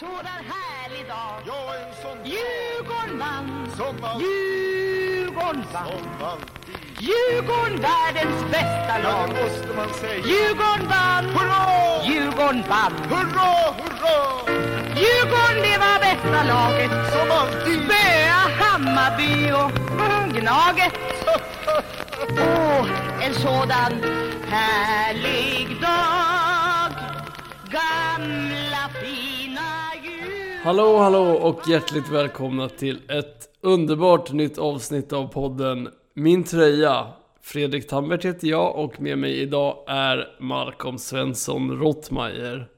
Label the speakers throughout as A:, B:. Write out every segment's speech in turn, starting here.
A: sådan härlig dag.
B: Ja, en sån
A: Djurgården vann.
B: Som man,
A: Djurgården vann.
B: Som man
A: Djurgården världens bästa
B: Ja,
A: lag.
B: det måste man säga.
A: Djurgården vann.
B: Hurra!
A: Djurgården vann.
B: Hurra, hurra!
A: Djurgården det var bästa laget.
B: Som alltid.
A: Spöa Hammarby och Gnaget Åh, en sådan härlig dag. Gamla
C: Hallå, hallå och hjärtligt välkomna till ett underbart nytt avsnitt av podden Min tröja. Fredrik Tambert heter jag och med mig idag är Malcolm Svensson Rottmeier.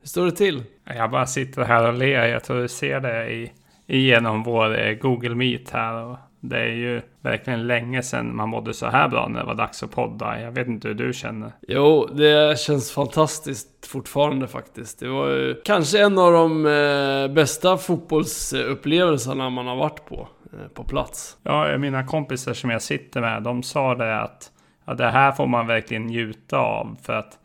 C: Hur står det till?
D: Jag bara sitter här och ler. Jag tror du ser det i, genom vår eh, Google Meet här. Och det är ju verkligen länge sedan man mådde så här bra när det var dags att podda. Jag vet inte hur du känner.
C: Jo, det känns fantastiskt fortfarande faktiskt. Det var ju kanske en av de eh, bästa fotbollsupplevelserna man har varit på, eh, på plats.
D: Ja, mina kompisar som jag sitter med, de sa det att ja, det här får man verkligen njuta av. För att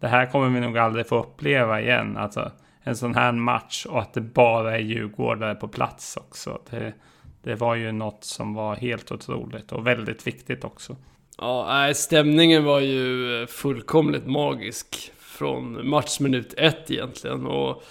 D: det här kommer vi nog aldrig få uppleva igen. Alltså en sån här match och att det bara är djurgårdare på plats också. Det, det var ju något som var helt otroligt och väldigt viktigt också.
C: Ja, stämningen var ju fullkomligt magisk från matchminut ett egentligen. Och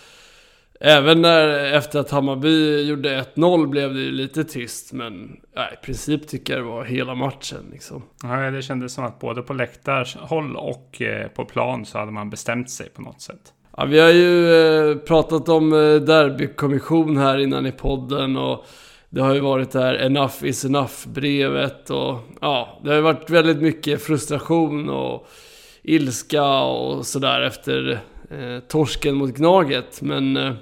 C: även när, efter att Hammarby gjorde 1-0 blev det ju lite tyst. Men nej, i princip tycker jag det var hela matchen liksom.
D: Ja, det kändes som att både på läktarhåll och eh, på plan så hade man bestämt sig på något sätt.
C: Ja, vi har ju eh, pratat om eh, derbykommission här innan i podden och det har ju varit det här enough is enough brevet och ja, det har ju varit väldigt mycket frustration och ilska och sådär efter eh, torsken mot Gnaget. Men eh,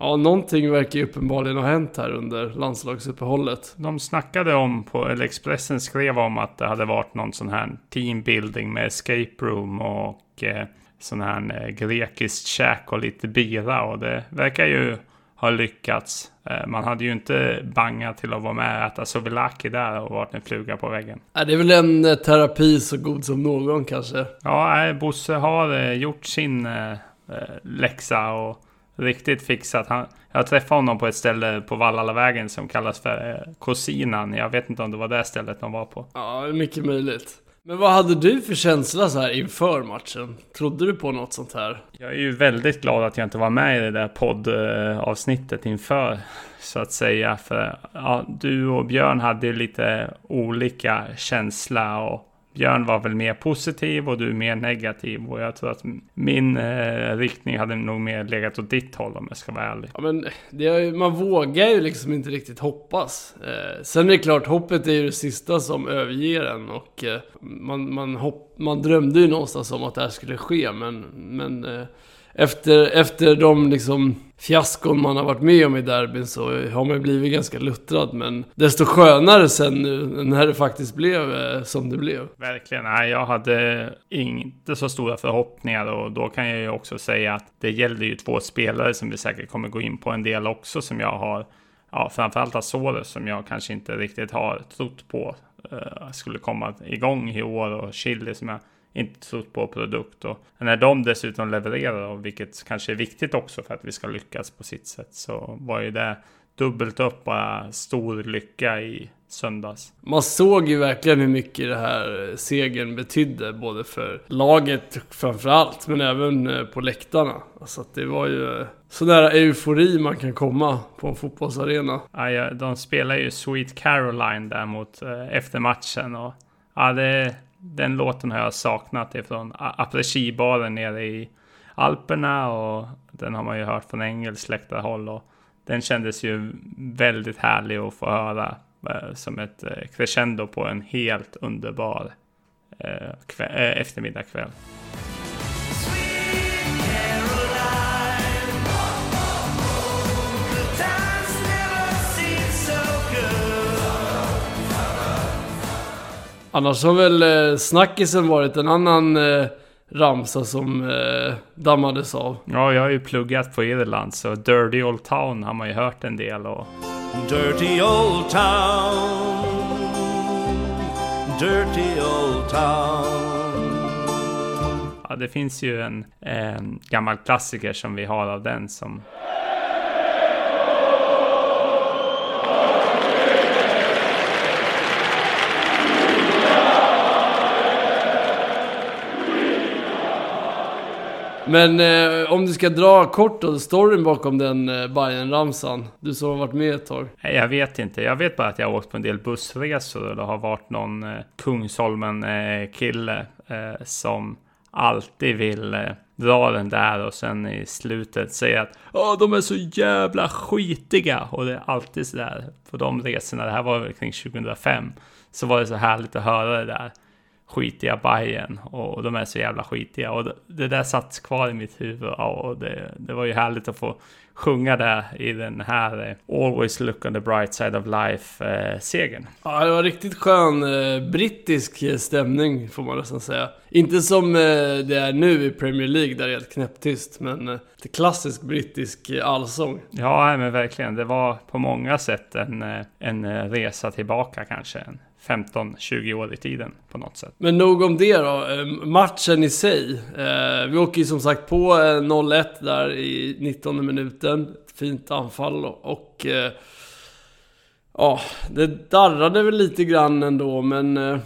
C: ja, någonting verkar ju uppenbarligen ha hänt här under landslagsuppehållet.
D: De snackade om, på, eller Expressen skrev om att det hade varit någon sån här teambuilding med escape room och eh, sån här eh, grekiskt käk och lite bira och det verkar ju ha lyckats. Eh, man hade ju inte bangat till att vara med och äta souvlaki där och varit en fluga på väggen.
C: Ja, det är väl en eh, terapi så god som någon kanske.
D: Ja, Bosse har eh, gjort sin läxa och riktigt fixat. Han, jag träffade honom på ett ställe på Vallalavägen som kallas för Cosinan. Jag vet inte om det var det stället de var på.
C: Ja, mycket möjligt. Men vad hade du för känsla så här inför matchen? Trodde du på något sånt här?
D: Jag är ju väldigt glad att jag inte var med i det där poddavsnittet inför. Så att säga. För ja, du och Björn hade lite olika känsla. Och Björn var väl mer positiv och du mer negativ. Och jag tror att min eh, riktning hade nog mer legat åt ditt håll om jag ska vara ärlig.
C: Ja men det är, ju- man vågar ju liksom inte riktigt hoppas. Eh, sen är det klart, hoppet är ju det sista som överger en och eh, man, man, hopp, man drömde ju någonstans om att det här skulle ske men, men eh, efter, efter de liksom fiaskon man har varit med om i derbyn så har man ju blivit ganska luttrad men desto skönare sen nu när det faktiskt blev eh, som det blev.
D: Verkligen. Nej, jag hade inte så stora förhoppningar och då kan jag ju också säga att det gällde ju två spelare som vi säkert kommer gå in på en del också som jag har. Ja, framförallt Azores som jag kanske inte riktigt har trott på eh, skulle komma igång i år och Chile som jag inte trott på produkt och när de dessutom levererar vilket kanske är viktigt också för att vi ska lyckas på sitt sätt så var ju det dubbelt upp bara stor lycka i söndags.
C: Man såg ju verkligen hur mycket det här segern betydde, både för laget framförallt, men även eh, på läktarna. Alltså att det var ju eh, så nära eufori man kan komma på en fotbollsarena.
D: Ja, ja, de spelar ju Sweet Caroline där mot eh, efter matchen och ja, det, den låten har jag saknat ifrån a- après-ski-baren nere i Alperna och den har man ju hört från engelskt läktarhåll och den kändes ju väldigt härlig att få höra eh, som ett eh, crescendo på en helt underbar eh, kväll, eh, eftermiddagkväll.
C: Annars har väl eh, snackisen varit en annan eh, ramsa som eh, dammades av.
D: Ja, jag har ju pluggat på Irland så Dirty Old Town har man ju hört en del och
E: Dirty old town, dirty old town.
D: Ja, det finns ju en, en gammal klassiker som vi har av den som
C: Men eh, om du ska dra kort då, storyn bakom den eh, bayern ramsan Du som har varit med ett tag.
D: Nej, Jag vet inte. Jag vet bara att jag har åkt på en del bussresor och det har varit någon eh, Kungsholmen-kille eh, som alltid vill eh, dra den där och sen i slutet säga att Åh, de är så jävla skitiga. Och det är alltid så där på de resorna. Det här var väl kring 2005. Så var det så härligt att höra det där skitiga Bajen och de är så jävla skitiga och det, där satt kvar i mitt huvud och det, det var ju härligt att få sjunga det i den här eh, Always look on the bright side of life eh.
C: Ja, det var riktigt skön eh, brittisk stämning får man nästan säga. Inte som eh, det är nu i Premier League där det är helt knäpptyst, men eh, klassisk brittisk eh, allsång.
D: Ja, men verkligen. Det var på många sätt en, en resa tillbaka kanske. 15-20 år i tiden på något sätt.
C: Men nog om det då. Ehm, matchen i sig. Ehm, vi åker ju som sagt på eh, 0-1 där i 19 minuten. Ett fint anfall och... Eh, ja, det darrade väl lite grann ändå men... Eh,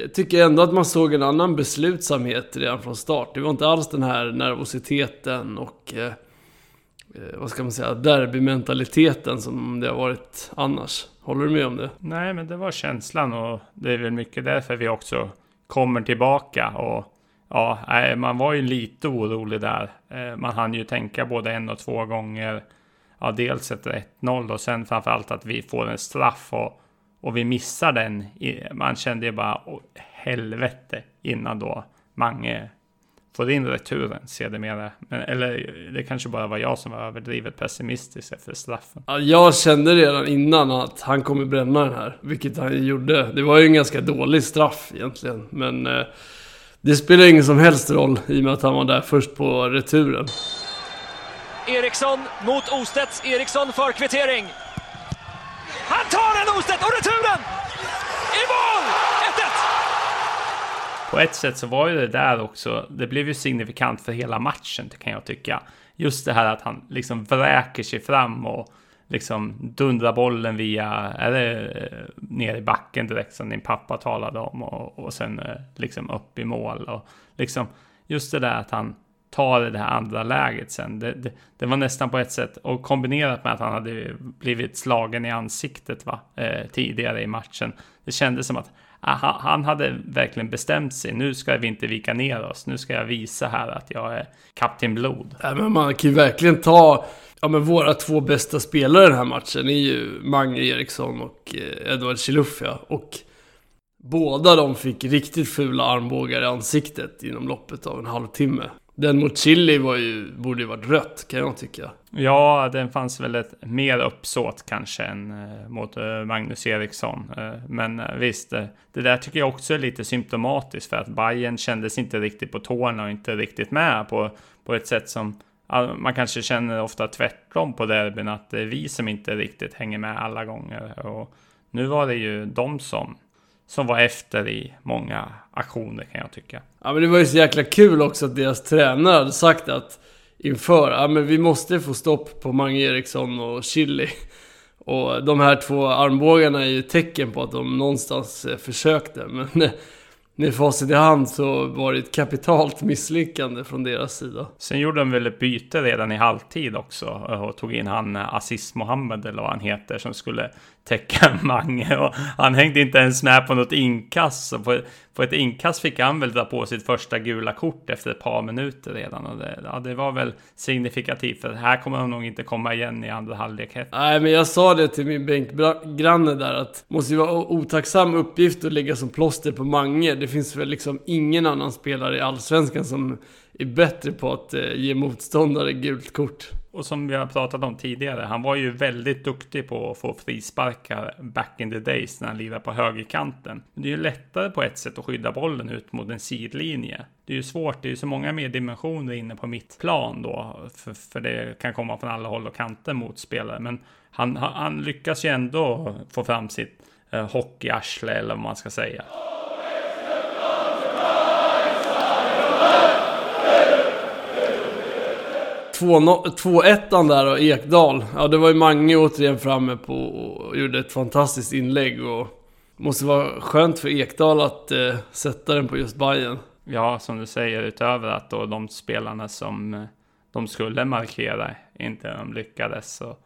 C: jag tycker ändå att man såg en annan beslutsamhet redan från start. Det var inte alls den här nervositeten och... Eh, vad ska man säga? Derbymentaliteten som det har varit annars. Håller du med om det?
D: Nej, men det var känslan och det är väl mycket därför vi också kommer tillbaka. Och ja, man var ju lite orolig där. Eh, man hann ju tänka både en och två gånger. Ja, dels ett 1-0 och sen framförallt att vi får en straff och, och vi missar den. Man kände ju bara helvete innan då Mange får in returen sedermera. Men, eller det kanske bara var jag som var överdrivet pessimistisk efter straffen.
C: Ja, jag kände redan innan att han kommer bränna den här, vilket han gjorde. Det var ju en ganska dålig straff egentligen, men eh, det spelar ingen som helst roll i och med att han var där först på returen.
F: Eriksson mot Ostedts. Eriksson för kvittering. Han tar den Ostedt och returen! I mål! 1-1!
D: På ett sätt så var ju det där också, det blev ju signifikant för hela matchen kan jag tycka. Just det här att han liksom vräker sig fram och liksom dundrar bollen via, är det eh, ner i backen direkt som din pappa talade om och, och sen eh, liksom upp i mål och liksom just det där att han tar det här andra läget sen. Det, det, det var nästan på ett sätt och kombinerat med att han hade blivit slagen i ansiktet va, eh, tidigare i matchen. Det kändes som att Ah, han, hade verkligen bestämt sig. Nu ska vi inte vika ner oss. Nu ska jag visa här att jag är Kapten Blod.
C: Ja, men man kan ju verkligen ta, ja men våra två bästa spelare i den här matchen är ju Mange Eriksson och eh, Edward Chilufya. Och båda de fick riktigt fula armbågar i ansiktet inom loppet av en halvtimme. Den mot Chili var ju, borde ju varit rött kan jag tycka.
D: Ja, den fanns väl ett mer uppsåt kanske än eh, mot eh, Magnus Eriksson. Eh, men eh, visst, eh, det där tycker jag också är lite symptomatiskt för att Bayern kändes inte riktigt på tårna och inte riktigt med på, på ett sätt som man kanske känner ofta tvärtom på derbyn, att det är vi som inte riktigt hänger med alla gånger. Och nu var det ju de som, som var efter i många aktioner kan jag tycka.
C: Ja men det var ju så jäkla kul också att deras tränare hade sagt att inför, ja men vi måste få stopp på Mange Eriksson och Chili. Och de här två armbågarna är ju tecken på att de någonstans eh, försökte. Men eh, med facit i hand så var det ett kapitalt misslyckande från deras sida.
D: Sen gjorde de väl ett byte redan i halvtid också och tog in han eh, Aziz Mohammed eller vad han heter som skulle täcka Mange och han hängde inte ens med på något inkast. På, på ett inkast fick han väl dra på sitt första gula kort efter ett par minuter redan och det, ja, det var väl signifikativt för här kommer han nog inte komma igen i andra halvlek. heller.
C: Nej men jag sa det till min bänkgranne där att det måste ju vara otacksam uppgift att ligga som plåster på Mange. Det finns väl liksom ingen annan spelare i Allsvenskan som är bättre på att eh, ge motståndare gult kort.
D: Och som vi har pratat om tidigare, han var ju väldigt duktig på att få frisparkar back in the days när han lirade på högerkanten. Men det är ju lättare på ett sätt att skydda bollen ut mot en sidlinje. Det är ju svårt, det är ju så många mer dimensioner inne på mittplan då, för, för det kan komma från alla håll och kanter mot spelare. Men han, han, lyckas ju ändå få fram sitt eh, hockeyarsle eller vad man ska säga.
C: 2-1 där och Ekdal. Ja, det var ju Mange återigen framme på och gjorde ett fantastiskt inlägg och måste vara skönt för Ekdal att eh, sätta den på just Bayern.
D: ja, som du säger, utöver att då de spelarna som eh, de skulle markera inte de lyckades så,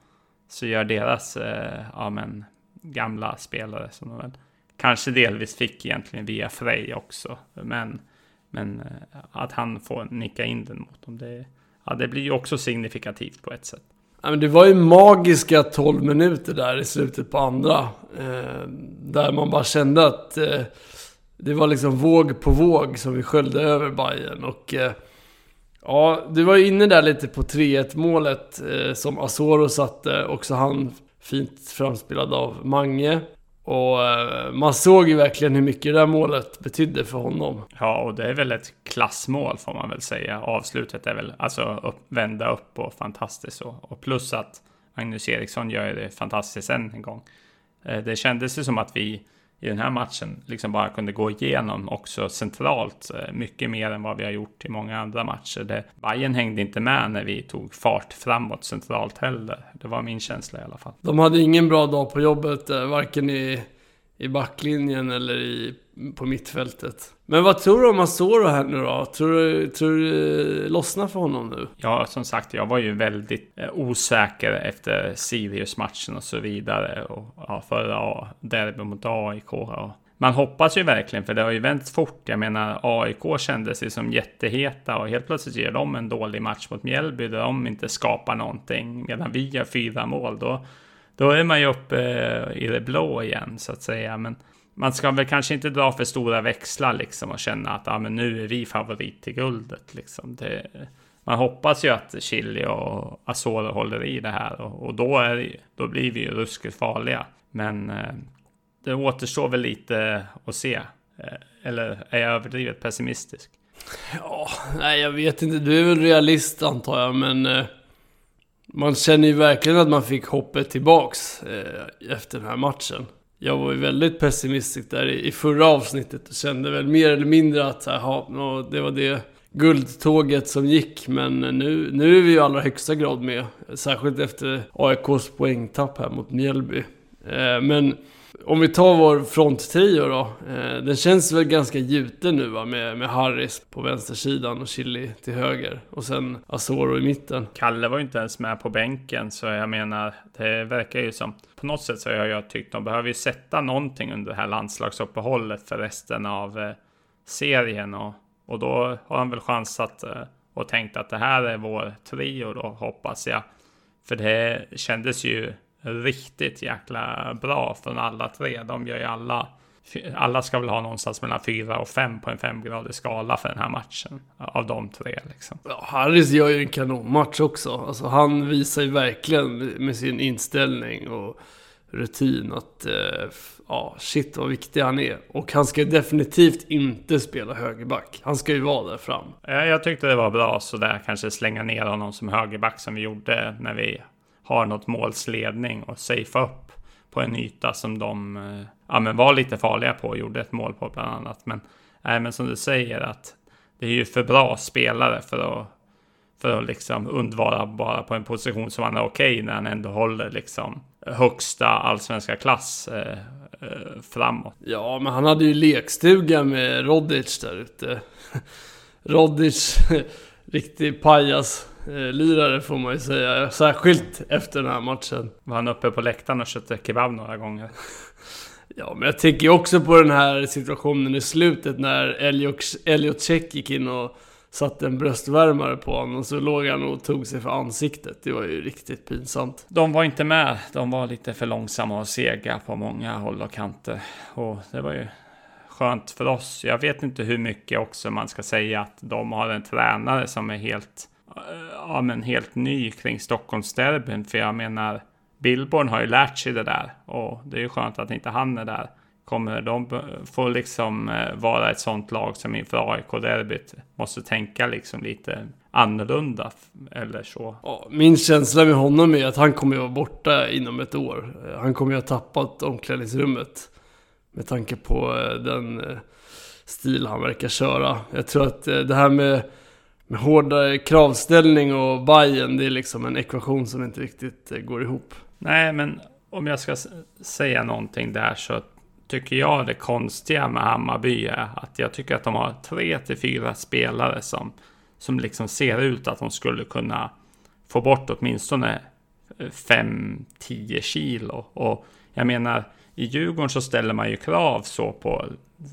D: så gör deras eh, ja, men, gamla spelare som de väl kanske delvis fick egentligen via Frej också. Men, men eh, att han får nicka in den mot dem, det, ja, det blir ju också signifikativt på ett sätt.
C: Ja, men det var ju magiska 12 minuter där i slutet på andra. Eh, där man bara kände att eh, det var liksom våg på våg som vi sköljde över Bayern och eh, Ja, du var ju inne där lite på 3-1 målet eh, som Asoro satte. Också han fint framspelad av Mange. Och eh, man såg ju verkligen hur mycket det där målet betydde för honom.
D: Ja, och det är väl ett klassmål får man väl säga. Avslutet är väl alltså upp, vända upp och fantastiskt. Och, och plus att Magnus Eriksson gör det fantastiskt än en gång. Eh, det kändes ju som att vi i den här matchen liksom bara kunde gå igenom också centralt eh, mycket mer än vad vi har gjort i många andra matcher. Det, Bayern hängde inte med när vi tog fart framåt centralt heller. Det var min känsla i alla fall.
C: De hade ingen bra dag på jobbet, eh, varken i, i backlinjen eller i, på mittfältet. Men vad tror du om Asoro här nu då? Tror du, tror du det lossnar för honom nu?
D: Ja, som sagt, jag var ju väldigt eh, osäker efter Sirius-matchen och så vidare. Och ja, förra derbyt mot AIK. Och man hoppas ju verkligen, för det har ju vänt fort. Jag menar, AIK kändes ju som jätteheta och helt plötsligt ger de en dålig match mot Mjällby där de inte skapar någonting. Medan vi gör fyra mål, då, då är man ju uppe eh, i det blå igen så att säga. Men man ska väl kanske inte dra för stora växlar liksom och känna att ah, men nu är vi favorit till guldet. Liksom. Det, man hoppas ju att Chile och Azore håller i det här och, och då, är det, då blir vi ju ruskigt farliga. Men eh, det återstår väl lite att se. Eh, eller är jag överdrivet pessimistisk?
C: Ja, nej jag vet inte. Du är väl realist antar jag, men eh, man känner ju verkligen att man fick hoppet tillbaks eh, efter den här matchen jag var ju väldigt pessimistisk där i, förra avsnittet och kände väl mer eller mindre att aha, det var det guldtåget som gick. Men nu, nu är vi i allra högsta grad med. Särskilt efter AIKs poängtapp här mot Mjällby. Eh, men om vi tar vår fronttrio då. Eh, den känns väl ganska gjuten nu va, med, med Harris på vänstersidan och Chili till höger. Och sen Asoro i mitten.
D: Kalle var ju inte ens med på bänken, så jag menar, det verkar ju som... På något sätt så har jag tyckt de behöver ju sätta någonting under det här landslagsuppehållet för resten av eh, serien. Och, och då har han väl chansat eh, och tänkt att det här är vår trio då, hoppas jag. För det kändes ju riktigt jäkla bra från alla tre. De gör ju alla alla ska väl ha någonstans mellan 4 och 5 på en femgradig skala för den här matchen. Av de tre liksom.
C: Ja, Harris gör ju en kanonmatch också. Alltså, han visar ju verkligen med sin inställning och rutin att eh, ja, shit vad viktig han är. Och han ska definitivt inte spela högerback. Han ska ju vara där fram.
D: Jag tyckte det var bra sådär kanske slänga ner honom som högerback som vi gjorde när vi har något målsledning och safea upp på en yta som de eh, ja, men var lite farliga på och gjorde ett mål på bland annat. Men, nej, men som du säger att det är ju för bra spelare för att, för att liksom undvara bara på en position som han är okej okay när han ändå håller liksom högsta allsvenska klass eh, eh, framåt.
C: Ja, men han hade ju lekstuga med Rodic där ute. Rodic, riktig pajas lirare får man ju säga. Särskilt efter den här matchen.
D: Var han uppe på läktaren och köpte kebab några gånger?
C: ja, men jag tänker också på den här situationen i slutet när Elliot Check gick in och satte en bröstvärmare på honom och så låg han och tog sig för ansiktet. Det var ju riktigt pinsamt.
D: De var inte med. De var lite för långsamma och sega på många håll och kanter. Och det var ju skönt för oss. Jag vet inte hur mycket också man ska säga att de har en tränare som är helt ja, men helt ny kring Stockholmsderbyn. För jag menar, Billborn har ju lärt sig det där och det är ju skönt att inte han är där. Kommer de få liksom eh, vara ett sånt lag som inför AIK-derbyt måste tänka liksom lite annorlunda eller så.
C: Ja, min känsla med honom är att han kommer att vara borta inom ett år. Eh, han kommer att ha tappat omklädningsrummet med tanke på eh, den stil han verkar köra. Jag tror att det här med med hårdare eh, kravställning och Bayern det är liksom en ekvation som inte riktigt eh, går ihop.
D: Nej, men om jag ska säga någonting där så tycker jag det konstiga med Hammarby är att jag tycker att de har tre till fyra spelare som, som liksom ser ut att de skulle kunna få bort åtminstone eh, 5-10 kilo. Och jag menar, i Djurgården så ställer man ju krav så på,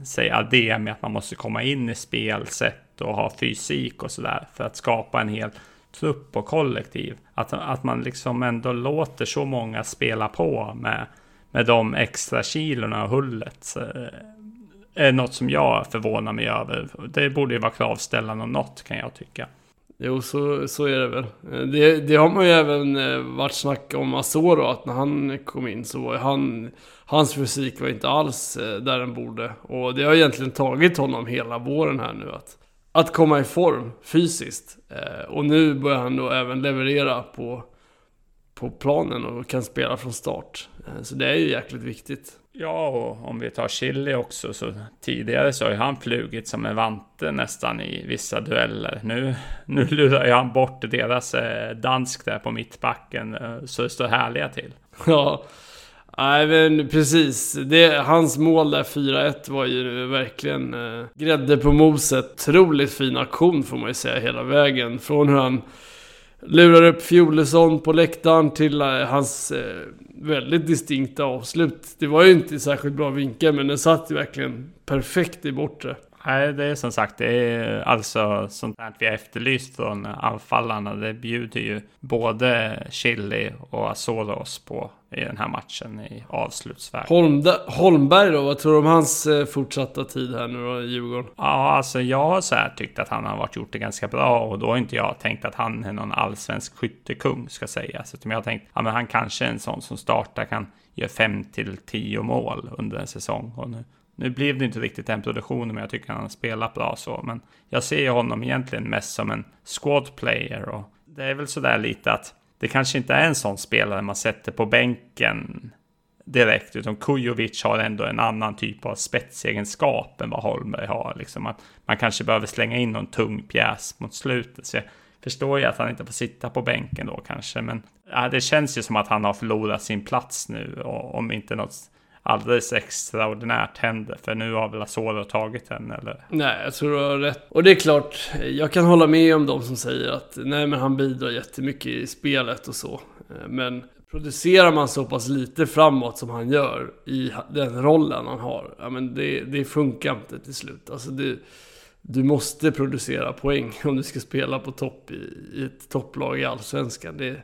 D: säg Ademi, att man måste komma in i spelsätt och ha fysik och sådär för att skapa en hel trupp och kollektiv. Att, att man liksom ändå låter så många spela på med, med de extra kilorna och hullet. Eh, är något som jag förvånar mig över. Det borde ju vara kravställande och något kan jag tycka.
C: Jo, så, så är det väl. Eh, det, det har man ju även eh, varit snack om Asoro, att när han kom in så var han... Hans fysik var inte alls där den borde. Och det har egentligen tagit honom hela våren här nu att, att komma i form fysiskt. Eh, och nu börjar han då även leverera på, på planen och kan spela från start. Så det är ju jäkligt viktigt.
D: Ja, och om vi tar Chili också så tidigare så har ju han flugit som en vante nästan i vissa dueller. Nu, nu lurar ju han bort deras eh, dansk där på mittbacken eh, så det står härliga till.
C: Ja, nej men precis. Det, hans mål där 4-1 var ju verkligen eh, grädde på moset. Otroligt fin aktion får man ju säga hela vägen. Från hur han lurar upp Fjolesson på läktaren till eh, hans eh, väldigt distinkta avslut. Det var ju inte särskilt bra vinkel men den satt ju verkligen perfekt i bortre.
D: Nej, det är som sagt, det är alltså sånt där vi har efterlyst från anfallarna. Det bjuder ju både Chili och Azoros på i den här matchen i avslutsväg.
C: Holmberg då, vad tror du om hans eh, fortsatta tid här nu då i Djurgården?
D: Ja, alltså jag har så här tyckt att han har varit gjort det ganska bra och då har inte jag tänkt att han är någon allsvensk skyttekung ska sägas. Utan jag har tänkt, ja men han kanske är en sån som startar kan göra 5 till 10 mål under en säsong. Och nu nu blev det inte riktigt den produktionen, men jag tycker han har spelat bra så. Men jag ser ju honom egentligen mest som en squad player och det är väl sådär lite att det kanske inte är en sån spelare man sätter på bänken direkt, utan Kujovic har ändå en annan typ av spetsegenskap än vad Holmberg har. Liksom att man kanske behöver slänga in någon tung pjäs mot slutet. Så jag förstår ju att han inte får sitta på bänken då kanske, men ja, det känns ju som att han har förlorat sin plats nu, och om inte något alldeles extraordinärt händer. För nu har väl Asoro tagit den eller?
C: Nej, jag tror du har rätt. Och det är klart, jag kan hålla med om de som säger att nej men han bidrar jättemycket i spelet och så. Eh, men producerar man så pass lite framåt som han gör i den rollen han har, ja men det, det funkar inte till slut. Alltså det, du måste producera poäng om du ska spela på topp i, i ett topplag i Allsvenskan. Det,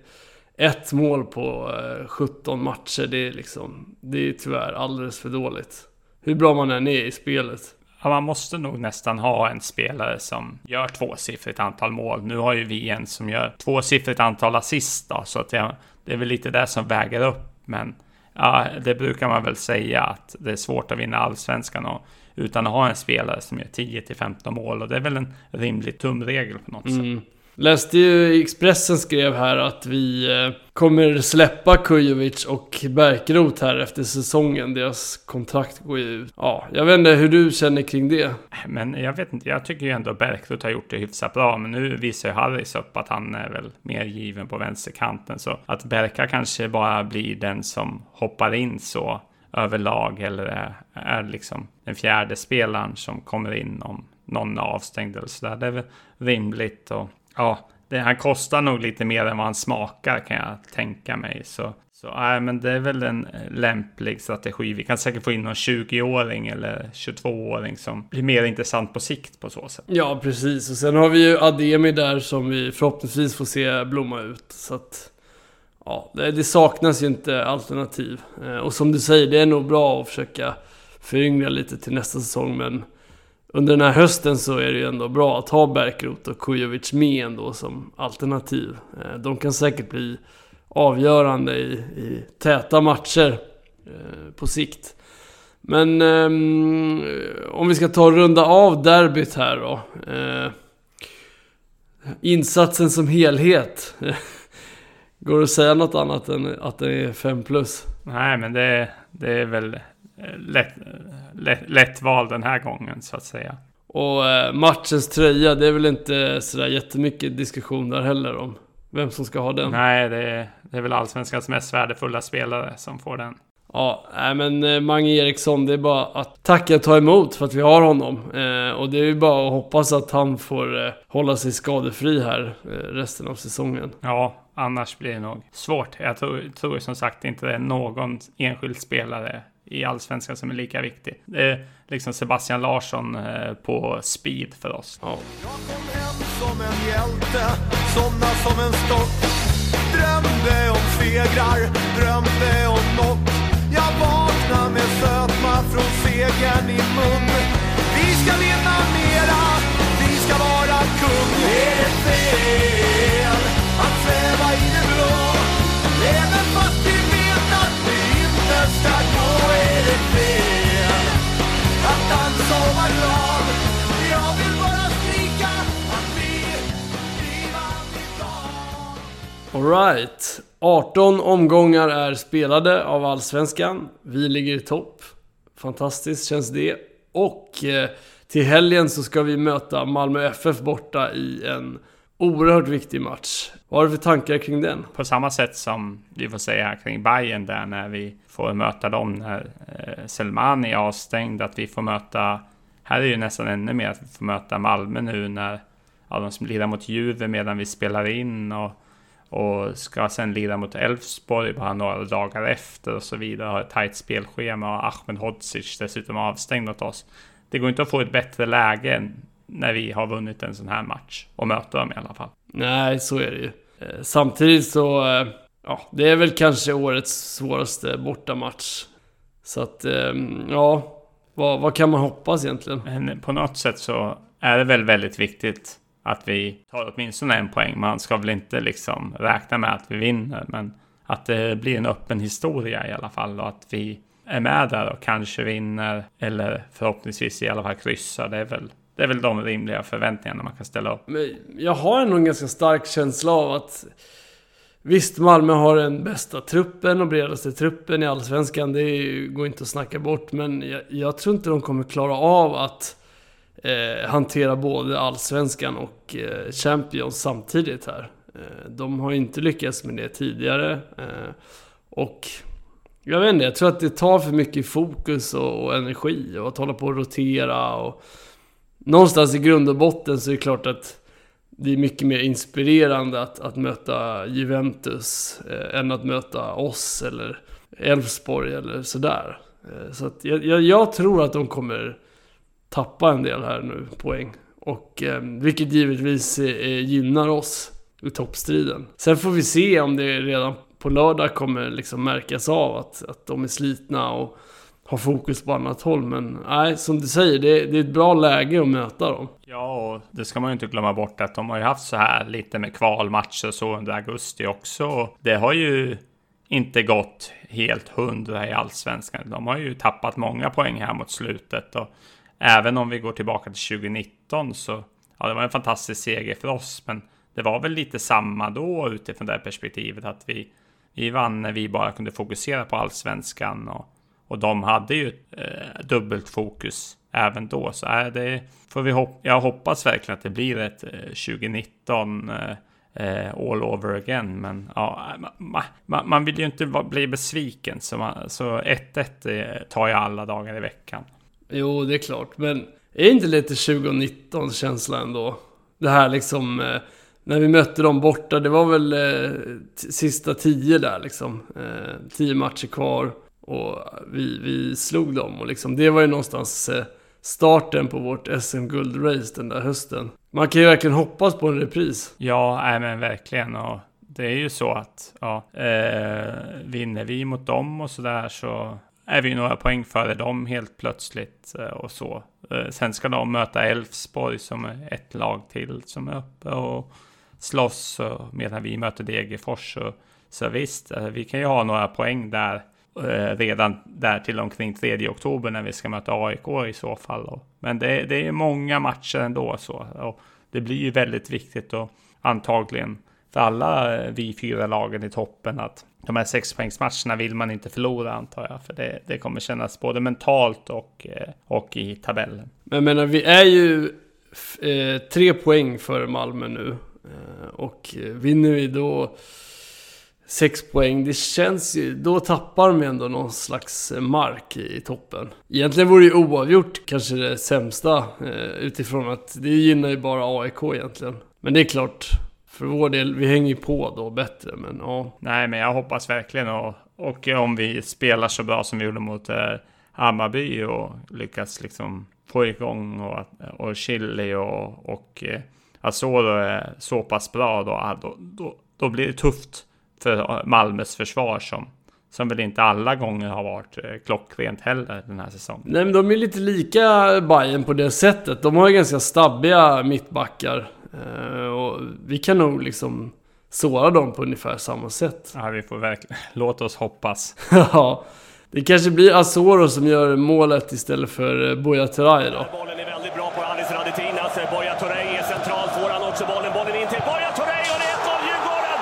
C: ett mål på 17 eh, matcher, det är liksom, det är tyvärr alldeles för dåligt. Hur bra man än är i spelet.
D: Ja, man måste nog nästan ha en spelare som gör tvåsiffrigt antal mål. Nu har ju vi en som gör tvåsiffrigt antal assist då, så att det, det är väl lite det som väger upp. Men ja, det brukar man väl säga att det är svårt att vinna allsvenskan och, utan att ha en spelare som gör 10 15 mål och det är väl en rimlig tumregel på något mm. sätt.
C: Läste ju Expressen skrev här att vi eh, kommer släppa Kujovic och Bärkroth här efter säsongen. Deras kontrakt går ju ut. Ja, jag vet inte hur du känner kring det.
D: Men jag vet inte, jag tycker ju ändå Bärkroth har gjort det hyfsat bra. Men nu visar ju Harris upp att han är väl mer given på vänsterkanten. Så att Berka kanske bara blir den som hoppar in så överlag. Eller är, är liksom den fjärde spelaren som kommer in om någon är avstängd eller sådär. Det är väl rimligt. Och Ja, det, han kostar nog lite mer än vad han smakar kan jag tänka mig. Så, så nej, men det är väl en eh, lämplig strategi. Vi kan säkert få in någon 20-åring eller 22-åring som blir mer intressant på sikt på så sätt.
C: Ja, precis. Och sen har vi ju Ademi där som vi förhoppningsvis får se blomma ut. Så att, ja, det, det saknas ju inte alternativ. Eh, och som du säger, det är nog bra att försöka föryngra lite till nästa säsong, men under den här hösten så är det ju ändå bra att ha Bärkroth och Kujovic med ändå som alternativ. Eh, de kan säkert bli avgörande i, i täta matcher eh, på sikt. Men um, om vi ska ta och runda av derbyt här då. Uh, insatsen som helhet. Går det att säga något annat än att det är 5 plus?
D: Nej, men det, det är väl lätt, lätt, lätt val den här gången så att säga.
C: Och eh, matchens tröja, det är väl inte sådär jättemycket diskussion där heller om vem som ska ha den?
D: Nej, det är, det är väl allsvenskans mest värdefulla spelare som får den.
C: Ja, nej men eh, Mange Eriksson, det är bara att tacka och ta emot för att vi har honom. Eh, och det är ju bara att hoppas att han får eh, hålla sig skadefri här eh, resten av säsongen.
D: Ja, annars blir det nog svårt. Jag tror, tror som sagt inte det är någon enskild spelare i allsvenskan som är lika viktig. Det är liksom Sebastian Larsson eh, på speed för oss.
C: Ja.
B: Jag kom hem som en hjälte, somna som en stock Drömde om segrar, drömde om knock Jag vaknar med sötma från segern i mun
C: Alright. 18 omgångar är spelade av Allsvenskan. Vi ligger i topp. Fantastiskt känns det. Och eh, till helgen så ska vi möta Malmö FF borta i en oerhört viktig match. Vad har du för tankar kring den?
D: På samma sätt som vi får säga kring Bayern där när vi får möta dem när eh, Selmani är avstängd. Att vi får möta, här är det ju nästan ännu mer att vi får möta Malmö nu när ja, de som lirar mot Juve medan vi spelar in och, och ska sen lira mot Elfsborg bara några dagar efter och så vidare. Har ett tajt spelschema och Ahmed Hodzic dessutom avstängd åt oss. Det går inte att få ett bättre läge när vi har vunnit en sån här match och möta dem i alla fall.
C: Nej, så är det ju. Eh, Samtidigt så, eh, ja, det är väl kanske årets svåraste bortamatch. Så att, eh, ja, vad, vad kan man hoppas egentligen?
D: Men på något sätt så är det väl väldigt viktigt att vi tar åtminstone en poäng. Man ska väl inte liksom räkna med att vi vinner, men att det blir en öppen historia i alla fall och att vi är med där och kanske vinner eller förhoppningsvis i alla fall kryssar. Det är väl, det är väl de rimliga förväntningarna man kan ställa upp.
C: Men jag har ändå en ganska stark känsla av att Visst, Malmö har den bästa truppen och bredaste truppen i Allsvenskan. Det går inte att snacka bort. Men jag, jag tror inte de kommer klara av att eh, hantera både Allsvenskan och eh, Champions samtidigt här. Eh, de har inte lyckats med det tidigare. Eh, och jag vet inte, jag tror att det tar för mycket fokus och, och energi och att hålla på och rotera och Någonstans i grund och botten så är det klart att det är mycket mer inspirerande att, att möta Juventus eh, än att möta oss eller Elfsborg eller sådär. Eh, så att jag, jag, jag tror att de kommer tappa en del här nu, poäng. Och eh, vilket givetvis eh, eh, gynnar oss i toppstriden. Sen får vi se om det redan på lördag kommer liksom märkas av att, att de är slitna och har fokus på annat håll. Men nej, som du säger, det, det är ett bra läge att möta dem.
D: Ja, och det ska man ju inte glömma bort att de har ju haft så här lite med kvalmatcher och så under augusti också. Det har ju inte gått helt hundra i allsvenskan. De har ju tappat många poäng här mot slutet och även om vi går tillbaka till 2019 så ja, det var en fantastisk seger för oss, men det var väl lite samma då utifrån det här perspektivet att vi, vi vann när vi bara kunde fokusera på allsvenskan och, och de hade ju eh, dubbelt fokus även då. Så är det får vi hop jag hoppas verkligen att det blir ett eh, 2019 eh, eh, all over again. Men ja, eh, man, man, man vill ju inte bli besviken. Så, 1-1 tar jag alla dagar i veckan.
C: Jo, det är klart. Men är inte lite 2019 känsla ändå? Det här liksom, eh, när vi mötte dem borta, det var väl eh, sista tio där liksom. Eh, tio matcher kvar och vi, vi slog dem och liksom, det var ju någonstans eh, starten på vårt SM-guld-race den där hösten. Man kan ju verkligen hoppas på en repris.
D: Ja, nej, men verkligen. Och det är ju så att ja, eh, vinner vi mot dem och så där så är vi några poäng före dem helt plötsligt eh, och så. Eh, sen ska de möta Elfsborg som är ett lag till som är uppe och slåss medan vi möter Degerfors. Så, visst, eh, vi kan ju ha några poäng där redan där till omkring 3 oktober när vi ska möta AIK i så fall. Men det, det är många matcher ändå så. Och det blir ju väldigt viktigt och antagligen för alla eh, vi fyra lagen i toppen att de här sexpoängsmatcherna vill man inte förlora antar jag. För det, det kommer kännas både mentalt och, eh, och i tabellen.
C: Men jag menar, vi är ju eh, tre poäng före Malmö nu. Eh, och vinner vi då sex poäng, det känns ju, då tappar de ändå någon slags eh, mark i, i toppen. Egentligen vore ju oavgjort kanske det sämsta eh, utifrån att det gynnar ju bara AIK egentligen. Men det är klart, för vår del, vi hänger ju på då bättre, men ja.
D: Nej, men jag hoppas verkligen och, och om vi spelar så bra som vi gjorde mot eh, Hammarby och lyckas liksom få igång och, och Chili och, och eh, Asoro är så pass bra då, då, då, då blir det tufft för Malmös försvar som, som väl inte alla gånger har varit eh, klockrent heller den här säsongen.
C: Nej men de är lite lika Bayern på det sättet. De har ju ganska stabbiga mittbackar. Eh, och vi kan nog liksom såra dem på ungefär samma sätt.
D: Ja, vi får verkligen... Låt oss hoppas.
C: ja. Det kanske blir Asoro som gör målet istället för eh, Buya Turay då.
F: Bollen är väldigt bra på Anis Radetinas. Buya Turay är central. Får han också bollen? Bollen in till Buya Turay och det är 1-0 Djurgården!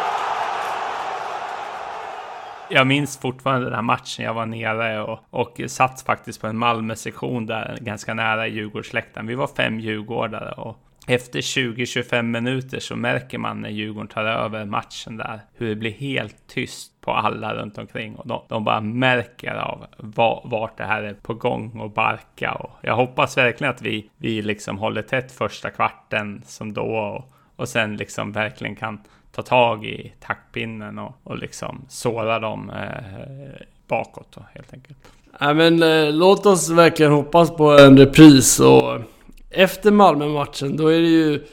D: Jag minns fortfarande den här matchen. Jag var nere och, och satt faktiskt på en Malmö-sektion där ganska nära Djurgårdsläktaren. Vi var fem djurgårdare och efter 20-25 minuter så märker man när Djurgården tar över matchen där hur det blir helt tyst på alla runt omkring och de, de bara märker av var, vart det här är på gång och barka och jag hoppas verkligen att vi, vi liksom håller tätt första kvarten som då och, och sen liksom verkligen kan ta tag i taktpinnen och, och liksom såra dem eh, bakåt då, helt enkelt.
C: Nej men eh, låt oss verkligen hoppas på en repris och efter Malmö-matchen, då är det ju...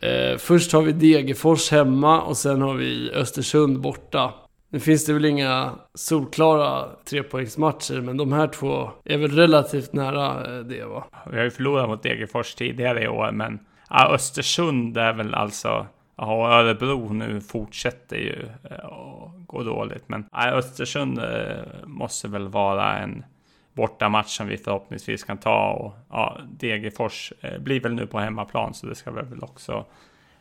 C: Eh, först har vi Degerfors hemma och sen har vi Östersund borta. Nu finns det väl inga solklara trepoängsmatcher, men de här två är väl relativt nära eh, det va?
D: Vi har ju förlorat mot Degerfors tidigare i år, men ja, Östersund är väl alltså... Ja, Örebro nu fortsätter ju eh, att eh, gå dåligt, men ja, Östersund eh, måste väl vara en bortamatch som vi förhoppningsvis kan ta. Och ja, Degerfors eh, blir väl nu på hemmaplan så det ska vi väl också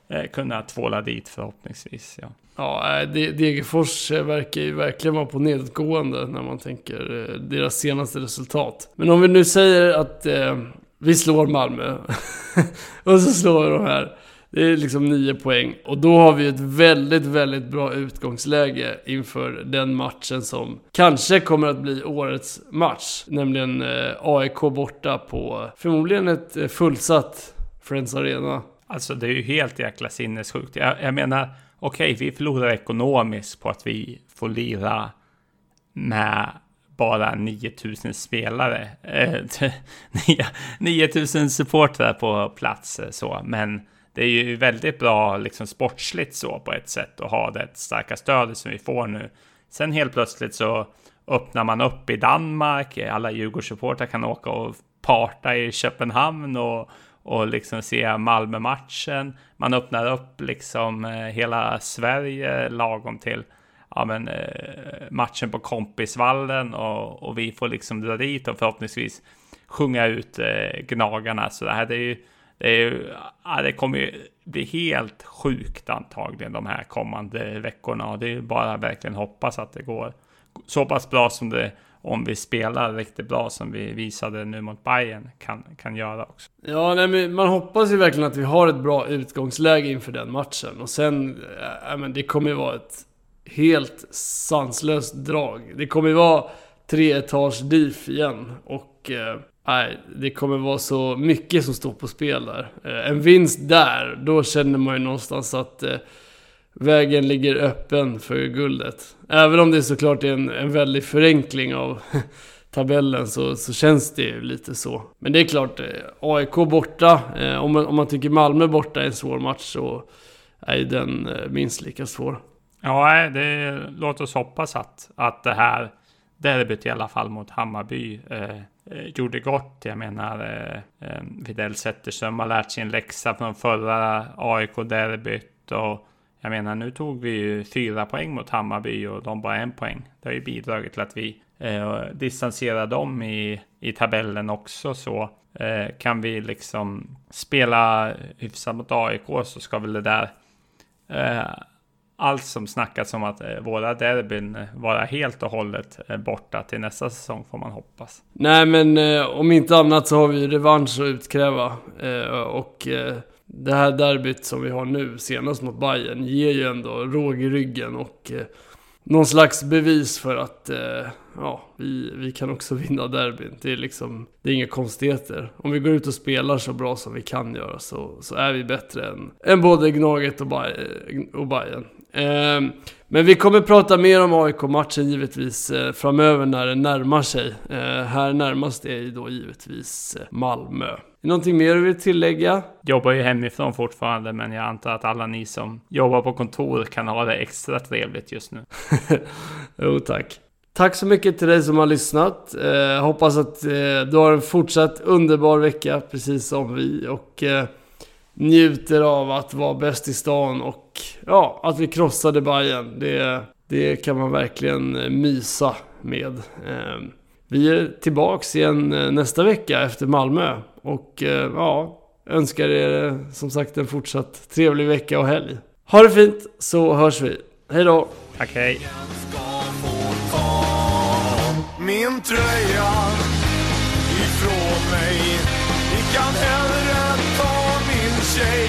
D: eh, kunna tvåla dit förhoppningsvis. Ja,
C: ja eh, Degerfors verkar ju verkligen vara på nedåtgående när man tänker deras senaste resultat. Men om vi nu säger att eh, vi slår Malmö och så slår vi de här. Det är liksom nio poäng. Och då har vi ett väldigt, väldigt bra utgångsläge inför den matchen som kanske kommer att bli årets match. Nämligen eh, AIK borta på förmodligen ett eh, fullsatt Friends Arena.
D: Alltså det är ju helt jäkla sinnessjukt. Jag, jag menar, okej, okay, vi förlorar ekonomiskt på att vi får lira med bara 9000 spelare. Eh, 9000 supportrar på plats eh, så, men det är ju väldigt bra liksom sportsligt så på ett sätt att ha det starka stödet som vi får nu. Sen helt plötsligt så öppnar man upp i Danmark. Alla Djurgårdssupportrar kan åka och parta i Köpenhamn och, och liksom se Malmö-matchen. Man öppnar upp liksom eh, hela Sverige lagom till ja, men, eh, matchen på Kompisvallen och, och vi får liksom dra dit och förhoppningsvis sjunga ut eh, Gnagarna. Så det här det är ju det, är, ja, det kommer ju bli helt sjukt antagligen de här kommande veckorna. Och det är bara verkligen hoppas att det går så pass bra som det om vi spelar riktigt bra som vi visade nu mot Bayern kan, kan göra också.
C: Ja, nej, men man hoppas ju verkligen att vi har ett bra utgångsläge inför den matchen. Och sen, ja, men det kommer ju vara ett helt sanslöst drag. Det kommer ju vara tre etage diff igen. Och eh, Nej, det kommer vara så mycket som står på spel där. Eh, en vinst där, då känner man ju någonstans att eh, vägen ligger öppen för guldet. Även om det såklart är en, en väldig förenkling av tabellen så, så känns det ju lite så. Men det är klart, eh, AIK borta, om man, om man tycker Malmö borta är en svår match så är den minst lika svår.
D: Ja, det, låt oss hoppas att, att det här derbyt i alla fall mot Hammarby eh, Eh, gjorde gott. Jag menar, eh, eh Widell Zetterström har lärt sig en läxa från förra AIK-derbyt. Och jag menar, nu tog vi ju fyra poäng mot Hammarby och de bara en poäng. Det har ju bidragit till att vi eh, distanserar dem i, i tabellen också. Så eh, kan vi liksom spela hyfsat mot AIK så ska väl det där eh, allt som snackats om att eh, våra derbyn eh, vara helt och hållet eh, borta till nästa säsong får man hoppas.
C: Nej men eh, om inte annat så har vi revansch att utkräva. Eh, och eh, det här derbyt som vi har nu senast mot Bayern ger ju ändå råg i ryggen och någon slags bevis för att eh, ja, vi, vi kan också vinna derbyn. Det är liksom, det är inga konstigheter. Om vi går ut och spelar så bra som vi kan göra så, så är vi bättre än, än både Gnaget och, Bay- och Bayern. Eh, men vi kommer prata mer om AIK-matchen givetvis eh, framöver när den närmar sig. Eh, här närmast är ju då givetvis eh, Malmö. Någonting mer du vill tillägga?
D: Jobbar ju hemifrån fortfarande, men jag antar att alla ni som jobbar på kontor kan ha det extra trevligt just nu.
C: Jo tack. Tack så mycket till dig som har lyssnat. Eh, hoppas att eh, du har en fortsatt underbar vecka precis som vi och eh, njuter av att vara bäst i stan och ja, att vi krossade Bayern. Det, det kan man verkligen eh, mysa med. Eh, vi är tillbaks igen eh, nästa vecka efter Malmö och eh, ja, önskar er som sagt en fortsatt trevlig vecka och helg. Ha det fint så hörs vi. Hej då!
D: Tack, hej!
B: min tröja ifrån mig. shade.